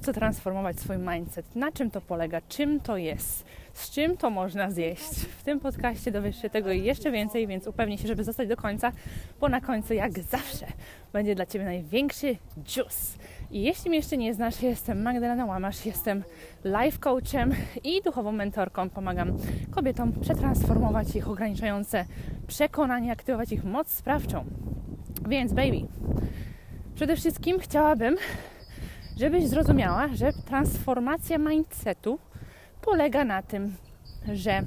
co transformować swój mindset, na czym to polega, czym to jest, z czym to można zjeść. W tym podcaście dowiesz się tego i jeszcze więcej, więc upewnij się, żeby zostać do końca, bo na końcu, jak zawsze, będzie dla Ciebie największy juice. I jeśli mnie jeszcze nie znasz, jestem Magdalena Łamasz, jestem life coachem i duchową mentorką. Pomagam kobietom przetransformować ich ograniczające przekonania, aktywować ich moc sprawczą. Więc, baby, przede wszystkim chciałabym, żebyś zrozumiała, że transformacja mindsetu polega na tym, że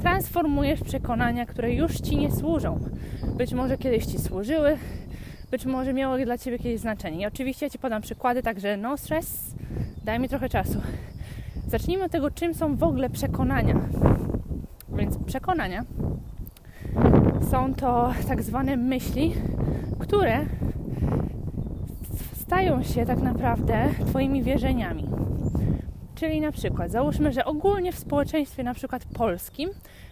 transformujesz przekonania, które już ci nie służą. Być może kiedyś ci służyły, być może miało dla ciebie jakieś znaczenie. I oczywiście ja ci podam przykłady, także no stress, daj mi trochę czasu. Zacznijmy od tego, czym są w ogóle przekonania. Więc przekonania są to tak zwane myśli, które stają się tak naprawdę Twoimi wierzeniami. Czyli na przykład, załóżmy, że ogólnie w społeczeństwie na przykład polskim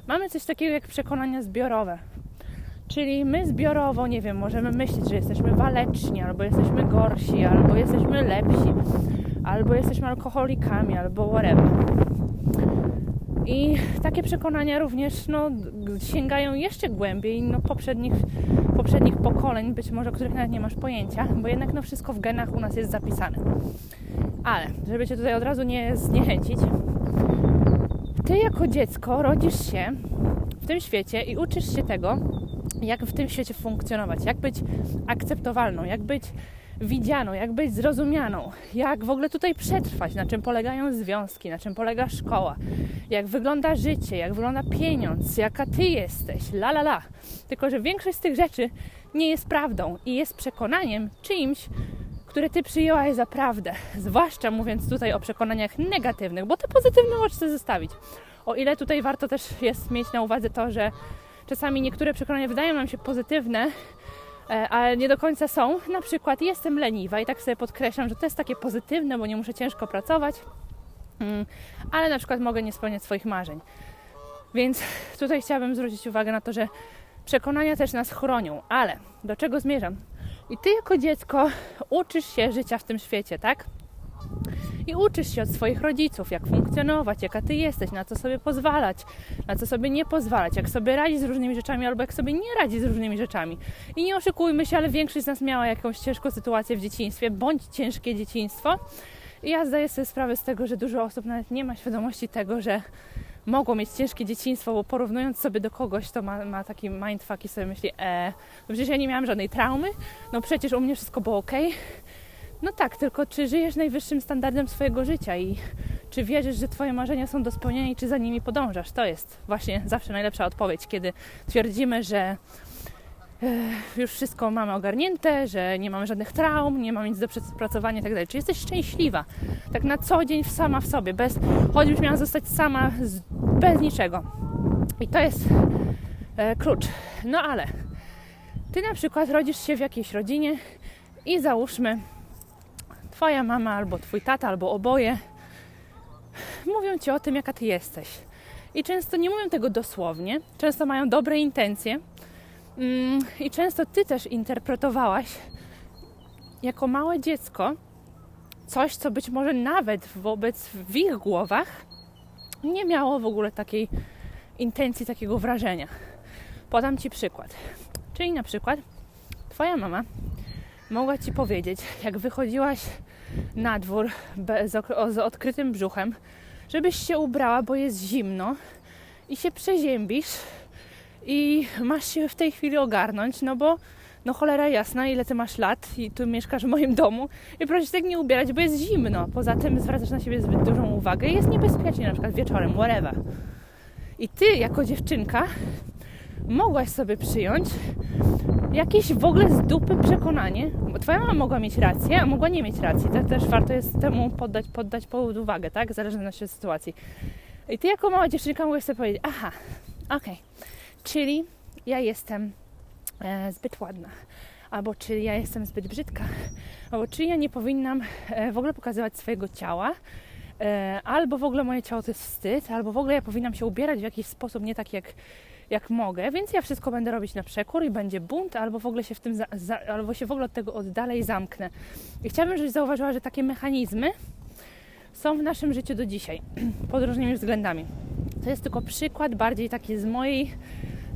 mamy coś takiego jak przekonania zbiorowe. Czyli my zbiorowo, nie wiem, możemy myśleć, że jesteśmy waleczni, albo jesteśmy gorsi, albo jesteśmy lepsi, albo jesteśmy alkoholikami, albo whatever. I takie przekonania również no, sięgają jeszcze głębiej no, poprzednich, poprzednich pokoleń, być może o których nawet nie masz pojęcia, bo jednak no, wszystko w genach u nas jest zapisane. Ale, żeby Cię tutaj od razu nie zniechęcić, Ty jako dziecko rodzisz się w tym świecie i uczysz się tego, jak w tym świecie funkcjonować, jak być akceptowalną, jak być widzianą, jak być zrozumianą, jak w ogóle tutaj przetrwać, na czym polegają związki, na czym polega szkoła, jak wygląda życie, jak wygląda pieniądz, jaka ty jesteś, la la la. Tylko, że większość z tych rzeczy nie jest prawdą i jest przekonaniem czyimś, które ty przyjęłaś za prawdę. Zwłaszcza mówiąc tutaj o przekonaniach negatywnych, bo te pozytywne możesz zostawić. O ile tutaj warto też jest mieć na uwadze to, że czasami niektóre przekonania wydają nam się pozytywne, ale nie do końca są. Na przykład jestem leniwa i tak sobie podkreślam, że to jest takie pozytywne, bo nie muszę ciężko pracować, mm, ale na przykład mogę nie spełniać swoich marzeń. Więc tutaj chciałabym zwrócić uwagę na to, że przekonania też nas chronią, ale do czego zmierzam? I ty jako dziecko uczysz się życia w tym świecie, tak? I uczysz się od swoich rodziców, jak funkcjonować, jaka ty jesteś, na co sobie pozwalać, na co sobie nie pozwalać, jak sobie radzić z różnymi rzeczami albo jak sobie nie radzić z różnymi rzeczami. I nie oszukujmy się, ale większość z nas miała jakąś ciężką sytuację w dzieciństwie bądź ciężkie dzieciństwo. I ja zdaję sobie sprawę z tego, że dużo osób nawet nie ma świadomości tego, że mogło mieć ciężkie dzieciństwo, bo porównując sobie do kogoś, to ma, ma taki mindfuck i sobie myśli, e, no przecież ja nie miałam żadnej traumy, no przecież u mnie wszystko było ok, no tak, tylko czy żyjesz najwyższym standardem swojego życia i czy wierzysz, że Twoje marzenia są do spełnienia i czy za nimi podążasz? To jest właśnie zawsze najlepsza odpowiedź, kiedy twierdzimy, że e, już wszystko mamy ogarnięte, że nie mamy żadnych traum, nie mamy nic do przepracowania itd. Tak Czy jesteś szczęśliwa? Tak na co dzień sama w sobie, bez, choćbyś miała zostać sama z, bez niczego. I to jest e, klucz. No ale ty na przykład rodzisz się w jakiejś rodzinie i załóżmy, Twoja mama, albo Twój tata, albo oboje mówią Ci o tym, jaka Ty jesteś. I często nie mówią tego dosłownie, często mają dobre intencje mm, i często Ty też interpretowałaś jako małe dziecko coś, co być może nawet wobec w ich głowach nie miało w ogóle takiej intencji, takiego wrażenia. Podam Ci przykład. Czyli na przykład Twoja mama mogła Ci powiedzieć, jak wychodziłaś na dwór z odkrytym brzuchem, żebyś się ubrała, bo jest zimno i się przeziębisz i masz się w tej chwili ogarnąć, no bo no cholera jasna, ile ty masz lat i tu mieszkasz w moim domu i proszę się tak nie ubierać, bo jest zimno. Poza tym zwracasz na siebie zbyt dużą uwagę i jest niebezpiecznie na przykład wieczorem, whatever. I ty jako dziewczynka mogłaś sobie przyjąć jakieś w ogóle z dupy przekonanie, bo twoja mama mogła mieć rację, a mogła nie mieć racji. To też warto jest temu poddać, poddać pod uwagę, tak? Zależy od sytuacji. I ty jako mała dziewczynka mogłaś sobie powiedzieć, aha, okej, okay. czyli ja jestem e, zbyt ładna, albo czyli ja jestem zbyt brzydka, albo czy ja nie powinnam e, w ogóle pokazywać swojego ciała, e, albo w ogóle moje ciało to jest wstyd, albo w ogóle ja powinnam się ubierać w jakiś sposób nie tak jak jak mogę, więc ja wszystko będę robić na przekór i będzie bunt, albo w ogóle się w tym, za, za, albo się w ogóle od tego oddalej zamknę. I chciałabym, żebyś zauważyła, że takie mechanizmy są w naszym życiu do dzisiaj, pod różnymi względami. To jest tylko przykład bardziej taki z mojej,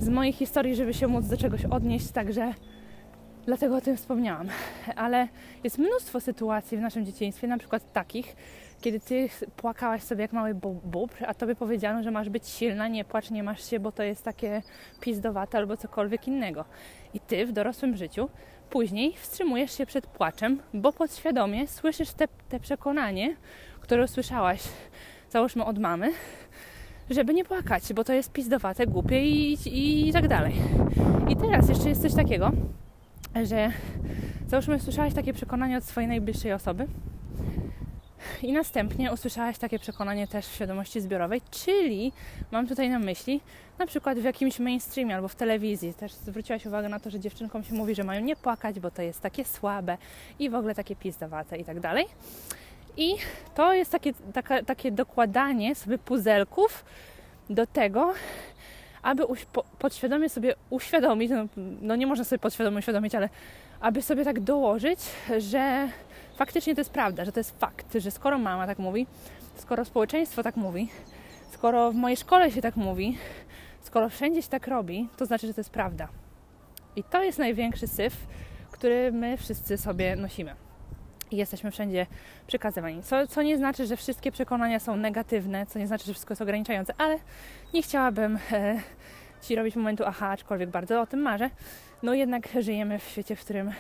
z mojej historii, żeby się móc do czegoś odnieść, także dlatego o tym wspomniałam. Ale jest mnóstwo sytuacji w naszym dzieciństwie, na przykład takich, kiedy ty płakałaś sobie jak mały bóbr, a tobie powiedziano, że masz być silna, nie płacz, nie masz się, bo to jest takie pizdowate albo cokolwiek innego. I ty w dorosłym życiu później wstrzymujesz się przed płaczem, bo podświadomie słyszysz te, te przekonanie, które usłyszałaś, załóżmy od mamy, żeby nie płakać, bo to jest pizdowate, głupie i, i, i tak dalej. I teraz jeszcze jest coś takiego, że załóżmy usłyszałaś takie przekonanie od swojej najbliższej osoby, i następnie usłyszałaś takie przekonanie też w świadomości zbiorowej, czyli mam tutaj na myśli na przykład w jakimś mainstreamie albo w telewizji. Też zwróciłaś uwagę na to, że dziewczynkom się mówi, że mają nie płakać, bo to jest takie słabe i w ogóle takie pizdowate i tak dalej. I to jest takie, taka, takie dokładanie sobie puzelków do tego, aby uś, po, podświadomie sobie uświadomić, no, no, nie można sobie podświadomie uświadomić, ale aby sobie tak dołożyć, że faktycznie to jest prawda, że to jest fakt, że skoro mama tak mówi, skoro społeczeństwo tak mówi, skoro w mojej szkole się tak mówi, skoro wszędzie się tak robi, to znaczy, że to jest prawda. I to jest największy syf, który my wszyscy sobie nosimy. I jesteśmy wszędzie przekazywani. Co, co nie znaczy, że wszystkie przekonania są negatywne, co nie znaczy, że wszystko jest ograniczające, ale nie chciałabym e, Ci robić momentu aha, aczkolwiek bardzo o tym marzę. No jednak żyjemy w świecie, w którym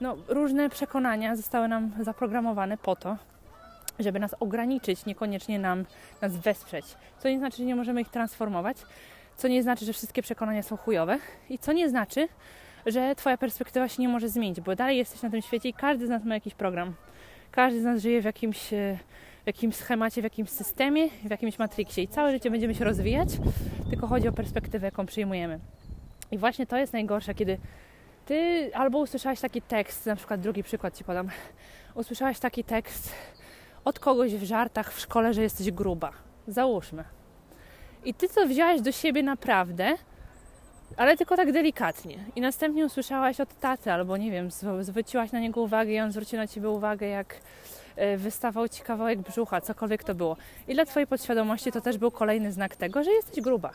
no, różne przekonania zostały nam zaprogramowane po to, żeby nas ograniczyć, niekoniecznie nam, nas wesprzeć. Co nie znaczy, że nie możemy ich transformować, co nie znaczy, że wszystkie przekonania są chujowe i co nie znaczy, że Twoja perspektywa się nie może zmienić, bo dalej jesteś na tym świecie i każdy z nas ma jakiś program. Każdy z nas żyje w jakimś, e, w jakimś schemacie, w jakimś systemie, w jakimś matriksie i całe życie będziemy się rozwijać, tylko chodzi o perspektywę, jaką przyjmujemy. I właśnie to jest najgorsze, kiedy ty albo usłyszałaś taki tekst, na przykład drugi przykład ci podam, usłyszałaś taki tekst od kogoś w żartach w szkole, że jesteś gruba. Załóżmy. I ty to wziąłeś do siebie naprawdę, ale tylko tak delikatnie. I następnie usłyszałaś od taty, albo nie wiem, zwróciłaś na niego uwagę i on zwrócił na ciebie uwagę, jak e, wystawał ci kawałek brzucha, cokolwiek to było. I dla twojej podświadomości to też był kolejny znak tego, że jesteś gruba.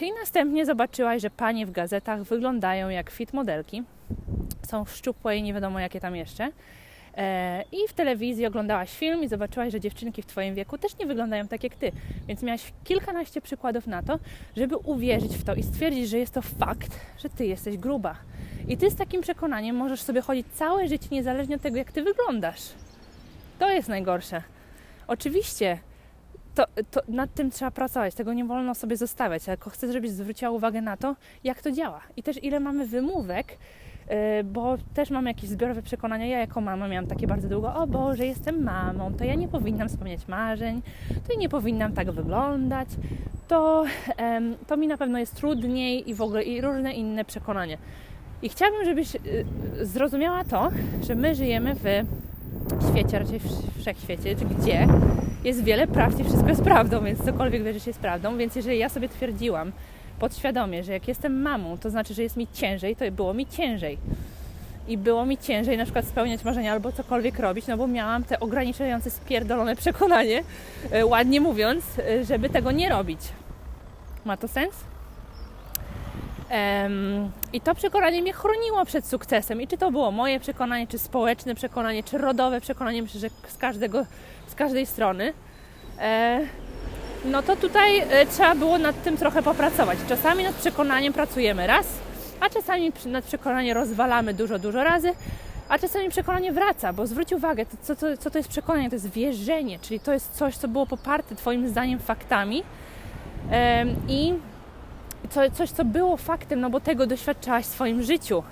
I następnie zobaczyłaś, że panie w gazetach wyglądają jak fit modelki. Są szczupłe i nie wiadomo jakie tam jeszcze. I w telewizji oglądałaś film i zobaczyłaś, że dziewczynki w Twoim wieku też nie wyglądają tak jak Ty. Więc miałaś kilkanaście przykładów na to, żeby uwierzyć w to i stwierdzić, że jest to fakt, że Ty jesteś gruba. I Ty z takim przekonaniem możesz sobie chodzić całe życie, niezależnie od tego, jak Ty wyglądasz. To jest najgorsze. Oczywiście to, to, nad tym trzeba pracować, tego nie wolno sobie zostawiać, tylko chcę, żebyś zwróciła uwagę na to, jak to działa i też ile mamy wymówek, yy, bo też mam jakieś zbiorowe przekonania. Ja jako mama miałam takie bardzo długo, o Boże, jestem mamą, to ja nie powinnam spełniać marzeń, to ja nie powinnam tak wyglądać, to, to mi na pewno jest trudniej i w ogóle i różne inne przekonania. I chciałabym, żebyś yy, zrozumiała to, że my żyjemy w świecie, raczej w wszechświecie, gdzie jest wiele prawd i wszystko jest prawdą, więc cokolwiek wierzysz jest prawdą. Więc jeżeli ja sobie twierdziłam podświadomie, że jak jestem mamą, to znaczy, że jest mi ciężej, to było mi ciężej. I było mi ciężej na przykład spełniać marzenia albo cokolwiek robić, no bo miałam te ograniczające, spierdolone przekonanie, e, ładnie mówiąc, e, żeby tego nie robić. Ma to sens? Um, I to przekonanie mnie chroniło przed sukcesem. I czy to było moje przekonanie, czy społeczne przekonanie, czy rodowe przekonanie, myślę, że z każdego każdej strony, e, no to tutaj e, trzeba było nad tym trochę popracować. Czasami nad przekonaniem pracujemy raz, a czasami nad przekonaniem rozwalamy dużo, dużo razy, a czasami przekonanie wraca, bo zwróć uwagę, to, co, to, co to jest przekonanie? To jest wierzenie, czyli to jest coś, co było poparte Twoim zdaniem faktami i co, coś, co było faktem, no bo tego doświadczałaś w swoim życiu.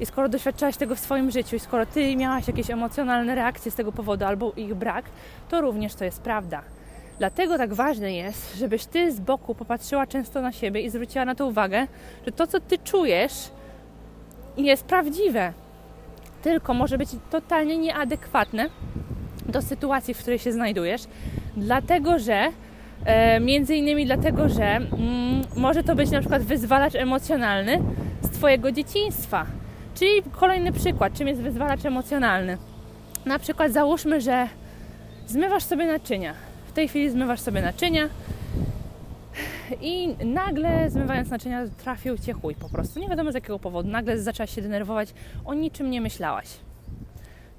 I skoro doświadczałaś tego w swoim życiu i skoro ty miałaś jakieś emocjonalne reakcje z tego powodu albo ich brak, to również to jest prawda. Dlatego tak ważne jest, żebyś ty z boku popatrzyła często na siebie i zwróciła na to uwagę, że to, co ty czujesz, jest prawdziwe. Tylko może być totalnie nieadekwatne do sytuacji, w której się znajdujesz, dlatego że E, między innymi dlatego, że mm, może to być na przykład wyzwalacz emocjonalny z Twojego dzieciństwa. Czyli kolejny przykład, czym jest wyzwalacz emocjonalny. Na przykład załóżmy, że zmywasz sobie naczynia. W tej chwili zmywasz sobie naczynia i nagle zmywając naczynia trafił Cię chuj po prostu. Nie wiadomo z jakiego powodu. Nagle zaczęłaś się denerwować, o niczym nie myślałaś.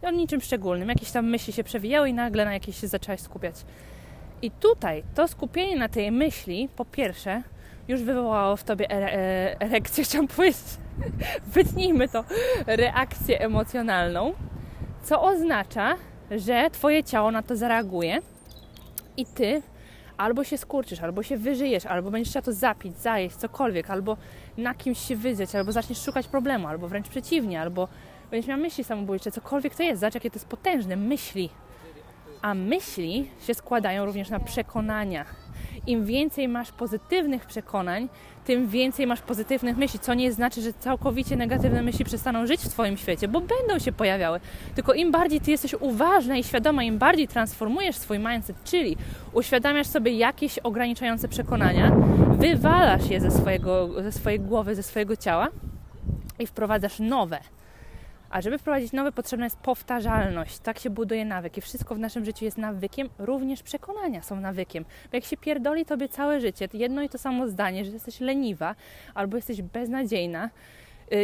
O niczym szczególnym. Jakieś tam myśli się przewijały i nagle na jakieś się zaczęłaś skupiać. I tutaj to skupienie na tej myśli, po pierwsze, już wywołało w tobie ere, e, erekcję, chciałam powiedzieć, wytnijmy to, reakcję emocjonalną, co oznacza, że twoje ciało na to zareaguje i ty albo się skurczysz, albo się wyżyjesz, albo będziesz chciał to zapić, zajeść, cokolwiek, albo na kimś się wyzeć, albo zaczniesz szukać problemu, albo wręcz przeciwnie, albo będziesz miał myśli samobójcze, cokolwiek to jest. Zobacz, jakie to jest potężne. Myśli. A myśli się składają również na przekonania. Im więcej masz pozytywnych przekonań, tym więcej masz pozytywnych myśli, co nie znaczy, że całkowicie negatywne myśli przestaną żyć w Twoim świecie, bo będą się pojawiały. Tylko im bardziej Ty jesteś uważna i świadoma, im bardziej transformujesz swój mindset, czyli uświadamiasz sobie jakieś ograniczające przekonania, wywalasz je ze, swojego, ze swojej głowy, ze swojego ciała i wprowadzasz nowe a żeby wprowadzić nowe, potrzebna jest powtarzalność. Tak się buduje nawyk. I wszystko w naszym życiu jest nawykiem, również przekonania są nawykiem. Bo jak się pierdoli tobie całe życie, jedno i to samo zdanie, że jesteś leniwa albo jesteś beznadziejna,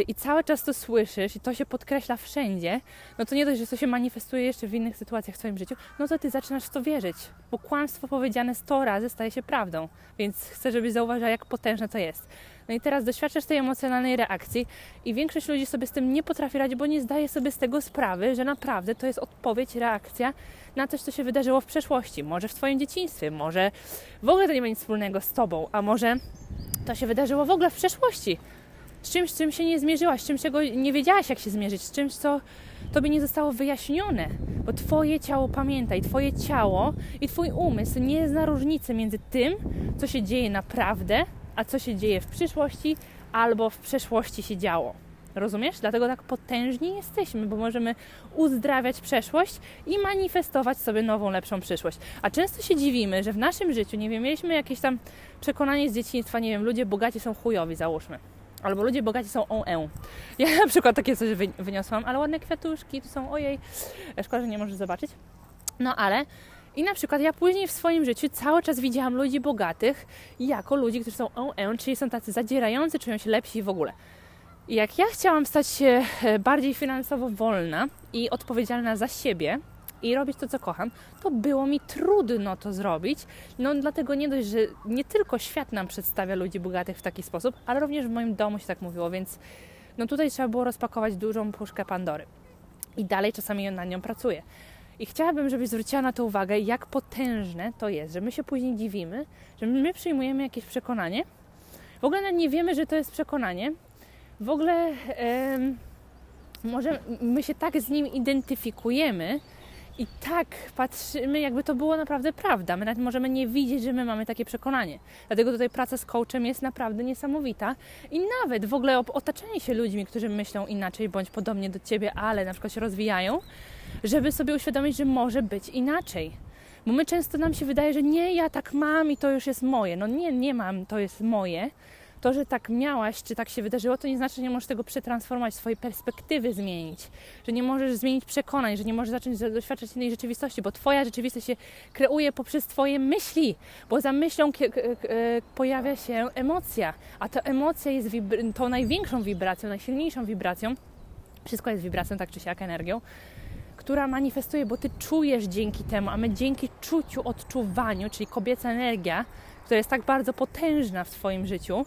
i cały czas to słyszysz i to się podkreśla wszędzie, no to nie dość, że to się manifestuje jeszcze w innych sytuacjach w Twoim życiu, no to Ty zaczynasz w to wierzyć, bo kłamstwo powiedziane 100 razy staje się prawdą, więc chcę, żebyś zauważyła, jak potężne to jest. No i teraz doświadczasz tej emocjonalnej reakcji i większość ludzi sobie z tym nie potrafi radzić, bo nie zdaje sobie z tego sprawy, że naprawdę to jest odpowiedź, reakcja na coś, co się wydarzyło w przeszłości. Może w Twoim dzieciństwie, może w ogóle to nie ma nic wspólnego z Tobą, a może to się wydarzyło w ogóle w przeszłości. Z czymś, z czym się nie zmierzyłaś, z czymś, czego nie wiedziałaś, jak się zmierzyć, z czymś, co Tobie nie zostało wyjaśnione, bo Twoje ciało pamięta i Twoje ciało i Twój umysł nie zna różnicy między tym, co się dzieje naprawdę, a co się dzieje w przyszłości albo w przeszłości się działo. Rozumiesz? Dlatego tak potężni jesteśmy, bo możemy uzdrawiać przeszłość i manifestować sobie nową, lepszą przyszłość. A często się dziwimy, że w naszym życiu, nie wiem, mieliśmy jakieś tam przekonanie z dzieciństwa, nie wiem, ludzie bogaci są chujowi, załóżmy. Albo ludzie bogaci są on -e. Ja na przykład takie coś wyniosłam, ale ładne kwiatuszki tu są, ojej, szkoda, że nie możesz zobaczyć. No ale i na przykład ja później w swoim życiu cały czas widziałam ludzi bogatych jako ludzi, którzy są on, czyli są tacy zadzierający, czują się lepsi w ogóle. I jak ja chciałam stać się e, bardziej finansowo wolna i odpowiedzialna za siebie i robić to, co kocham, to było mi trudno to zrobić. No dlatego nie dość, że nie tylko świat nam przedstawia ludzi bogatych w taki sposób, ale również w moim domu się tak mówiło, więc no tutaj trzeba było rozpakować dużą puszkę Pandory. I dalej czasami na nią pracuję. I chciałabym, żebyś zwróciła na to uwagę, jak potężne to jest, że my się później dziwimy, że my przyjmujemy jakieś przekonanie. W ogóle nie wiemy, że to jest przekonanie. W ogóle może my się tak z nim identyfikujemy i tak patrzymy, jakby to było naprawdę prawda. My nawet możemy nie widzieć, że my mamy takie przekonanie. Dlatego tutaj praca z coachem jest naprawdę niesamowita i nawet w ogóle otaczanie się ludźmi, którzy myślą inaczej bądź podobnie do ciebie, ale na przykład się rozwijają, żeby sobie uświadomić, że może być inaczej. Bo my często nam się wydaje, że nie, ja tak mam i to już jest moje. No nie, nie mam, to jest moje. To, że tak miałaś, czy tak się wydarzyło, to nie znaczy, że nie możesz tego przetransformować, swojej perspektywy zmienić, że nie możesz zmienić przekonań, że nie możesz zacząć doświadczać innej rzeczywistości, bo Twoja rzeczywistość się kreuje poprzez Twoje myśli, bo za myślą pojawia się emocja, a ta emocja jest tą największą wibracją, najsilniejszą wibracją. Wszystko jest wibracją, tak czy siak, energią która manifestuje, bo ty czujesz dzięki temu, a my dzięki czuciu, odczuwaniu, czyli kobieca energia, która jest tak bardzo potężna w Twoim życiu,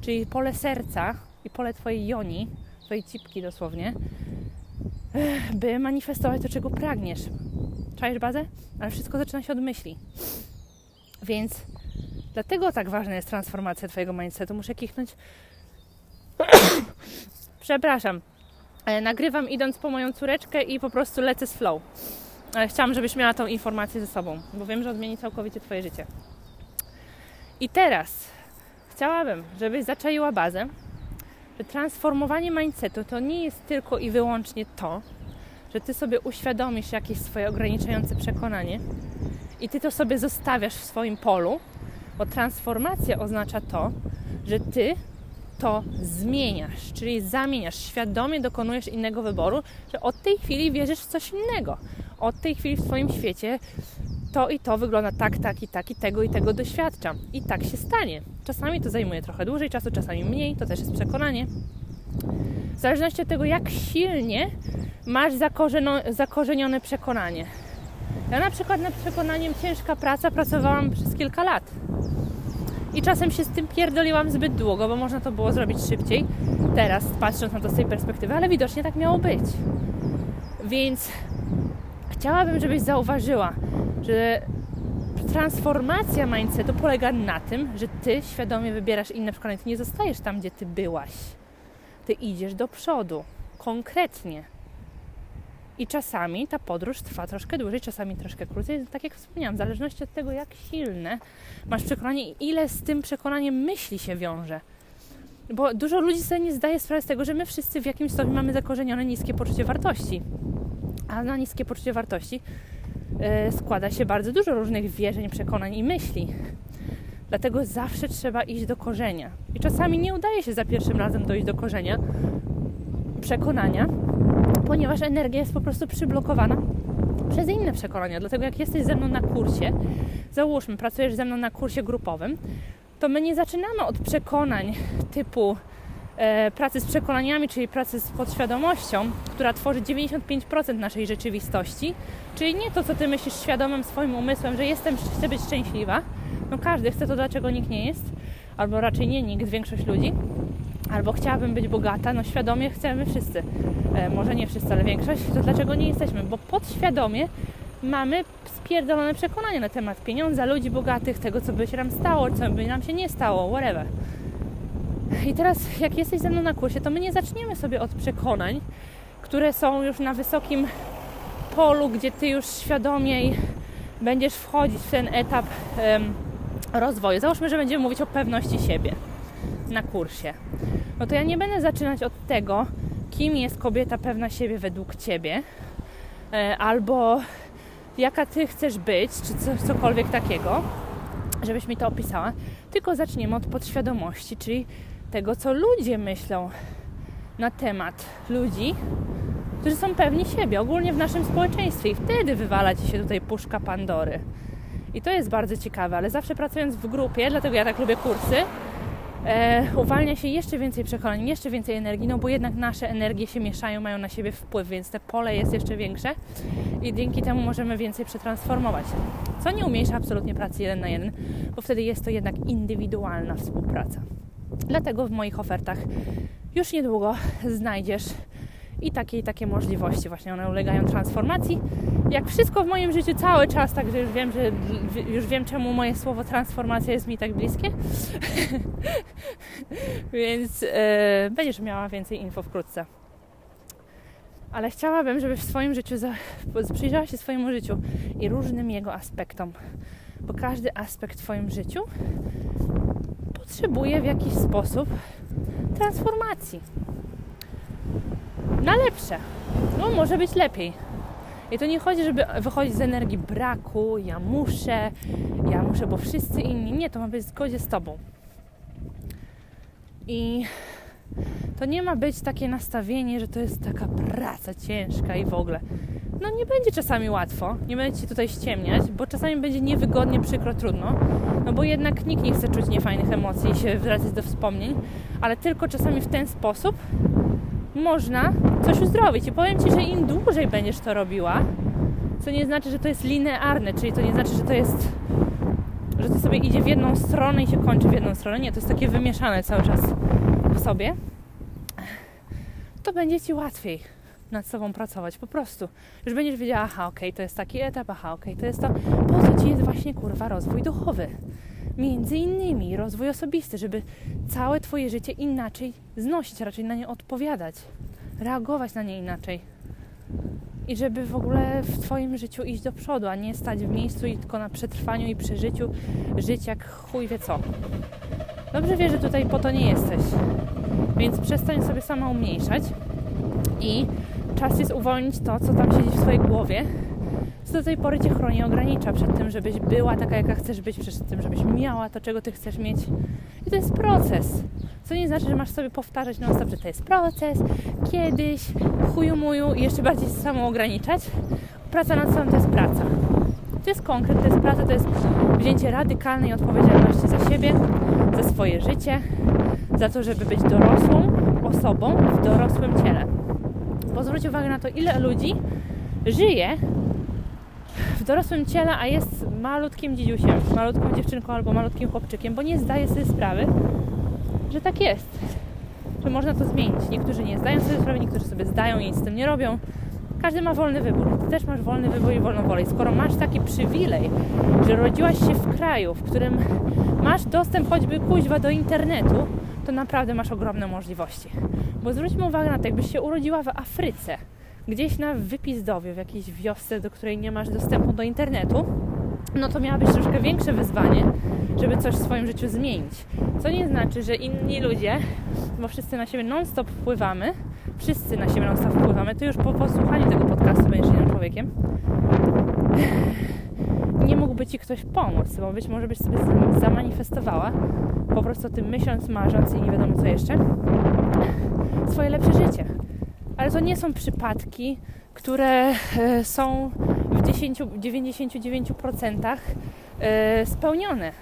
czyli pole serca i pole Twojej joni, Twojej cipki dosłownie, by manifestować to, czego pragniesz. Czajesz bazę? Ale wszystko zaczyna się od myśli. Więc dlatego tak ważna jest transformacja Twojego mindsetu. Muszę kichnąć. Przepraszam. E, nagrywam idąc po moją córeczkę i po prostu lecę z flow. Ale chciałam, żebyś miała tą informację ze sobą, bo wiem, że odmieni całkowicie Twoje życie. I teraz chciałabym, żebyś zaczaiła bazę, że transformowanie mindsetu to nie jest tylko i wyłącznie to, że Ty sobie uświadomisz jakieś swoje ograniczające przekonanie i ty to sobie zostawiasz w swoim polu, bo transformacja oznacza to, że ty to zmieniasz, czyli zamieniasz, świadomie dokonujesz innego wyboru, że od tej chwili wierzysz w coś innego. Od tej chwili w Twoim świecie to i to wygląda tak, tak i tak i tego i tego doświadczam. I tak się stanie. Czasami to zajmuje trochę dłużej czasu, czasami mniej, to też jest przekonanie. W zależności od tego, jak silnie masz zakorzenione przekonanie. Ja na przykład nad przekonaniem ciężka praca pracowałam przez kilka lat. I czasem się z tym pierdoliłam zbyt długo, bo można to było zrobić szybciej. Teraz patrząc na to z tej perspektywy, ale widocznie tak miało być. Więc chciałabym, żebyś zauważyła, że transformacja mindsetu polega na tym, że ty świadomie wybierasz inne przekonania. Ty nie zostajesz tam, gdzie ty byłaś. Ty idziesz do przodu, konkretnie. I czasami ta podróż trwa troszkę dłużej, czasami troszkę krócej. Tak jak wspomniałam, w zależności od tego, jak silne masz przekonanie i ile z tym przekonaniem myśli się wiąże. Bo dużo ludzi sobie nie zdaje sprawy z tego, że my wszyscy w jakimś stopniu mamy zakorzenione niskie poczucie wartości. A na niskie poczucie wartości składa się bardzo dużo różnych wierzeń, przekonań i myśli. Dlatego zawsze trzeba iść do korzenia. I czasami nie udaje się za pierwszym razem dojść do korzenia przekonania, ponieważ energia jest po prostu przyblokowana przez inne przekonania. Dlatego jak jesteś ze mną na kursie, załóżmy, pracujesz ze mną na kursie grupowym, to my nie zaczynamy od przekonań typu e, pracy z przekonaniami, czyli pracy z podświadomością, która tworzy 95% naszej rzeczywistości, czyli nie to, co ty myślisz świadomym swoim umysłem, że jestem, chcę być szczęśliwa. No każdy chce to, dlaczego nikt nie jest, albo raczej nie nikt, większość ludzi albo chciałabym być bogata, no świadomie chcemy wszyscy. E, może nie wszyscy, ale większość, to dlaczego nie jesteśmy? Bo podświadomie mamy spierdolone przekonania na temat pieniądza, ludzi bogatych, tego, co by się nam stało, co by nam się nie stało, whatever. I teraz, jak jesteś ze mną na kursie, to my nie zaczniemy sobie od przekonań, które są już na wysokim polu, gdzie ty już świadomiej będziesz wchodzić w ten etap um, rozwoju. Załóżmy, że będziemy mówić o pewności siebie na kursie no to ja nie będę zaczynać od tego, kim jest kobieta pewna siebie według ciebie, e, albo jaka ty chcesz być, czy co, cokolwiek takiego, żebyś mi to opisała, tylko zaczniemy od podświadomości, czyli tego, co ludzie myślą na temat ludzi, którzy są pewni siebie, ogólnie w naszym społeczeństwie, i wtedy wywala ci się tutaj puszka Pandory. I to jest bardzo ciekawe, ale zawsze pracując w grupie, dlatego ja tak lubię kursy, e, uwalnia się jeszcze więcej przekonań, jeszcze więcej energii, no bo jednak nasze energie się mieszają, mają na siebie wpływ, więc te pole jest jeszcze większe i dzięki temu możemy więcej przetransformować. Co nie umniejsza absolutnie pracy jeden na jeden, bo wtedy jest to jednak indywidualna współpraca. Dlatego w moich ofertach już niedługo znajdziesz i takie i takie możliwości. Właśnie one ulegają transformacji. Jak wszystko w moim życiu cały czas, także już wiem, że już wiem, czemu moje słowo transformacja jest mi tak bliskie. Więc yy, będziesz miała więcej info wkrótce. Ale chciałabym, żeby w swoim życiu za, przyjrzała się swojemu życiu i różnym jego aspektom. Bo każdy aspekt w Twoim życiu potrzebuje w jakiś sposób transformacji na lepsze. No, może być lepiej. I to nie chodzi, żeby wychodzić z energii braku, ja muszę, ja muszę, bo wszyscy inni. Nie, to ma być w zgodzie z Tobą. I to nie ma być takie nastawienie, że to jest taka praca ciężka i w ogóle. No nie będzie czasami łatwo, nie będzie Ci tutaj ściemniać, bo czasami będzie niewygodnie, przykro, trudno, no bo jednak nikt nie chce czuć niefajnych emocji i się wracać do wspomnień, ale tylko czasami w ten sposób można coś uzdrowić. I powiem Ci, że im dłużej będziesz to robiła, co nie znaczy, że to jest linearne, czyli to nie znaczy, że to jest, że to sobie idzie w jedną stronę i się kończy w jedną stronę. Nie, to jest takie wymieszane cały czas w sobie. To będzie Ci łatwiej nad sobą pracować, po prostu. Już będziesz wiedziała, aha, okej, okay, to jest taki etap, aha, okej, okay, to jest to. Po co Ci jest właśnie, kurwa, rozwój duchowy? między innymi rozwój osobisty, żeby całe Twoje życie inaczej znosić, raczej na nie odpowiadać, reagować na nie inaczej. I żeby w ogóle w Twoim życiu iść do przodu, a nie stać w miejscu i tylko na przetrwaniu i przeżyciu żyć jak chuj wie co. Dobrze wiesz, że tutaj po to nie jesteś. Więc przestań sobie sama umniejszać i czas jest uwolnić to, co tam siedzi w Twojej głowie, co do tej pory Cię chroni ogranicza przed tym, żebyś była taka, jaka chcesz być, przed tym, żebyś miała to, czego Ty chcesz mieć. I to jest proces. Co nie znaczy, że masz sobie powtarzać non stop, że to jest proces, kiedyś, chuju muju i jeszcze bardziej samo ograniczać. Praca nad sobą to jest praca. To jest konkret, to jest praca, to jest wzięcie radykalnej odpowiedzialności za siebie, za swoje życie, za to, żeby być dorosłą osobą w dorosłym ciele. Bo zwróć uwagę na to, ile ludzi żyje w dorosłym ciele, a jest malutkim dzidziusiem, malutką dziewczynką albo malutkim chłopczykiem, bo nie zdaje sobie sprawy, że tak jest. Że można to zmienić. Niektórzy nie zdają sobie sprawy, niektórzy sobie zdają i nic z tym nie robią. Każdy ma wolny wybór. Ty też masz wolny wybór i wolną wolę. Skoro masz taki przywilej, że rodziłaś się w kraju, w którym masz dostęp choćby kuźwa do internetu, to naprawdę masz ogromne możliwości. Bo zwróćmy uwagę na to, jakbyś się urodziła w Afryce, gdzieś na wypizdowie, w jakiejś wiosce, do której nie masz dostępu do internetu, no to miałabyś troszkę większe wyzwanie, żeby coś w swoim życiu zmienić. Co nie znaczy, że inni ludzie, bo wszyscy na siebie non-stop wpływamy, wszyscy na siebie non-stop wpływamy, to już po posłuchaniu tego podcastu będziesz innym człowiekiem, nie mógłby Ci ktoś pomóc, bo być może byś sobie zamanifestowała, po prostu o tym myśląc, marząc i nie wiadomo co jeszcze, swoje lepsze życie. Ale to nie są przypadki, które e, są w 10, 99% e, spełnione.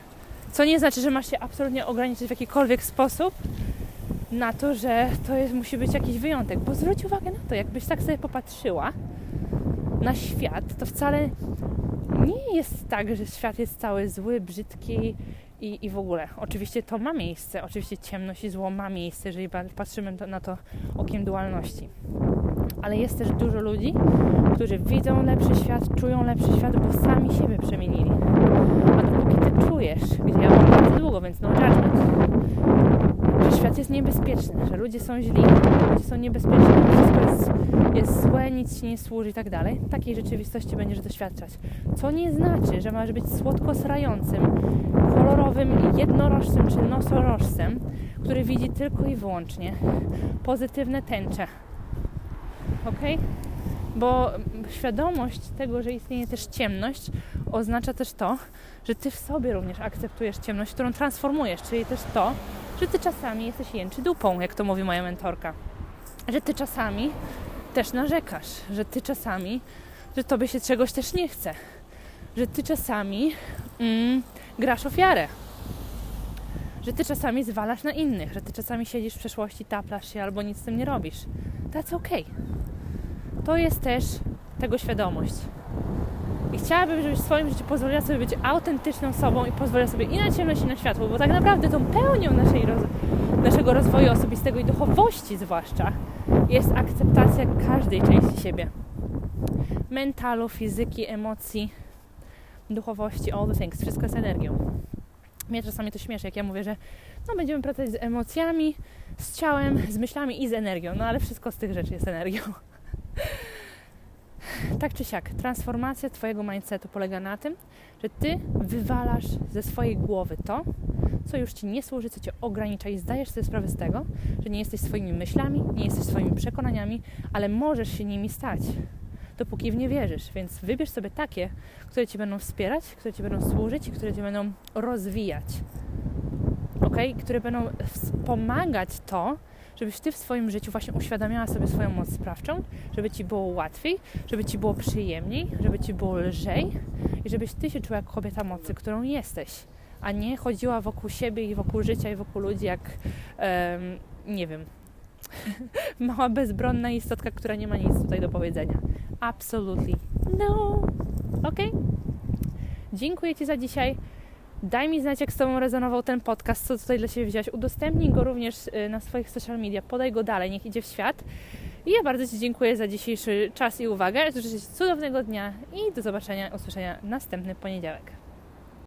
Co nie znaczy, że masz się absolutnie ograniczyć w jakikolwiek sposób na to, że to jest, musi być jakiś wyjątek. Bo zwróć uwagę na to, jakbyś tak sobie popatrzyła na świat, to wcale nie jest tak, że świat jest cały zły, brzydki i, i w ogóle. Oczywiście to ma miejsce, oczywiście ciemność i zło ma miejsce, jeżeli patrzymy na to okiem dualności. Ale jest też dużo ludzi, którzy widzą lepszy świat, czują lepszy świat, bo sami siebie przemienili. A dopóki ty czujesz, gdzie ja mam bardzo długo, więc no judgment, świat jest niebezpieczny, że ludzie są źli, ludzie są niebezpieczni, wszystko jest, jest złe, nic ci nie służy i tak dalej, takiej rzeczywistości będziesz doświadczać. Co nie znaczy, że masz być słodko srającym, kolorowym jednorożcem czy nosorożcem, który widzi tylko i wyłącznie pozytywne tęcze. Ok? Bo świadomość tego, że istnieje też ciemność, oznacza też to, że ty w sobie również akceptujesz ciemność, którą transformujesz, czyli też to, że ty czasami jesteś jęczy dupą, jak to mówi moja mentorka. Że ty czasami też narzekasz, że ty czasami, że tobie się czegoś też nie chce, że ty czasami mm, grasz ofiarę, że ty czasami zwalasz na innych, że ty czasami siedzisz w przeszłości, taplasz się albo nic z tym nie robisz. That's okay. To jest też tego świadomość. I chciałabym, żebyś w swoim życiu pozwoliła sobie być autentyczną sobą i pozwoliła sobie i na ciemność, i na światło, bo tak naprawdę tą pełnią naszej roz naszego rozwoju osobistego i duchowości zwłaszcza jest akceptacja każdej części siebie. Mentalu, fizyki, emocji, duchowości, all the things. Wszystko jest energią. Mnie czasami to śmieszy, jak ja mówię, że no, będziemy pracować z emocjami, z ciałem, z myślami i z energią. No ale wszystko z tych rzeczy jest energią. tak czy siak, transformacja Twojego mindsetu polega na tym, że Ty wywalasz ze swojej głowy to, co już Ci nie służy, co Cię ogranicza i zdajesz sobie sprawę z tego, że nie jesteś swoimi myślami, nie jesteś swoimi przekonaniami, ale możesz się nimi stać, dopóki w nie wierzysz. Więc wybierz sobie takie, które Ci będą wspierać, które Ci będą służyć i które Cię będą rozwijać. Ok? Które będą wspomagać to, żebyś Ty w swoim życiu właśnie uświadamiała sobie swoją moc sprawczą, żeby Ci było łatwiej, żeby Ci było przyjemniej, żeby Ci było lżej i żebyś Ty się czuła jak kobieta mocy, którą jesteś, a nie chodziła wokół siebie i wokół życia i wokół ludzi jak, um, nie wiem, mała bezbronna istotka, która nie ma nic tutaj do powiedzenia. Absolutely no. Ok? Dziękuję Ci za dzisiaj. Daj mi znać, jak z Tobą rezonował ten podcast, co tutaj dla Ciebie wziąć. Udostępnij go również y, na swoich social media, podaj go dalej, niech idzie w świat. I ja bardzo Ci dziękuję za dzisiejszy czas i uwagę. Życzę Ci cudownego dnia i do zobaczenia, usłyszenia następny poniedziałek.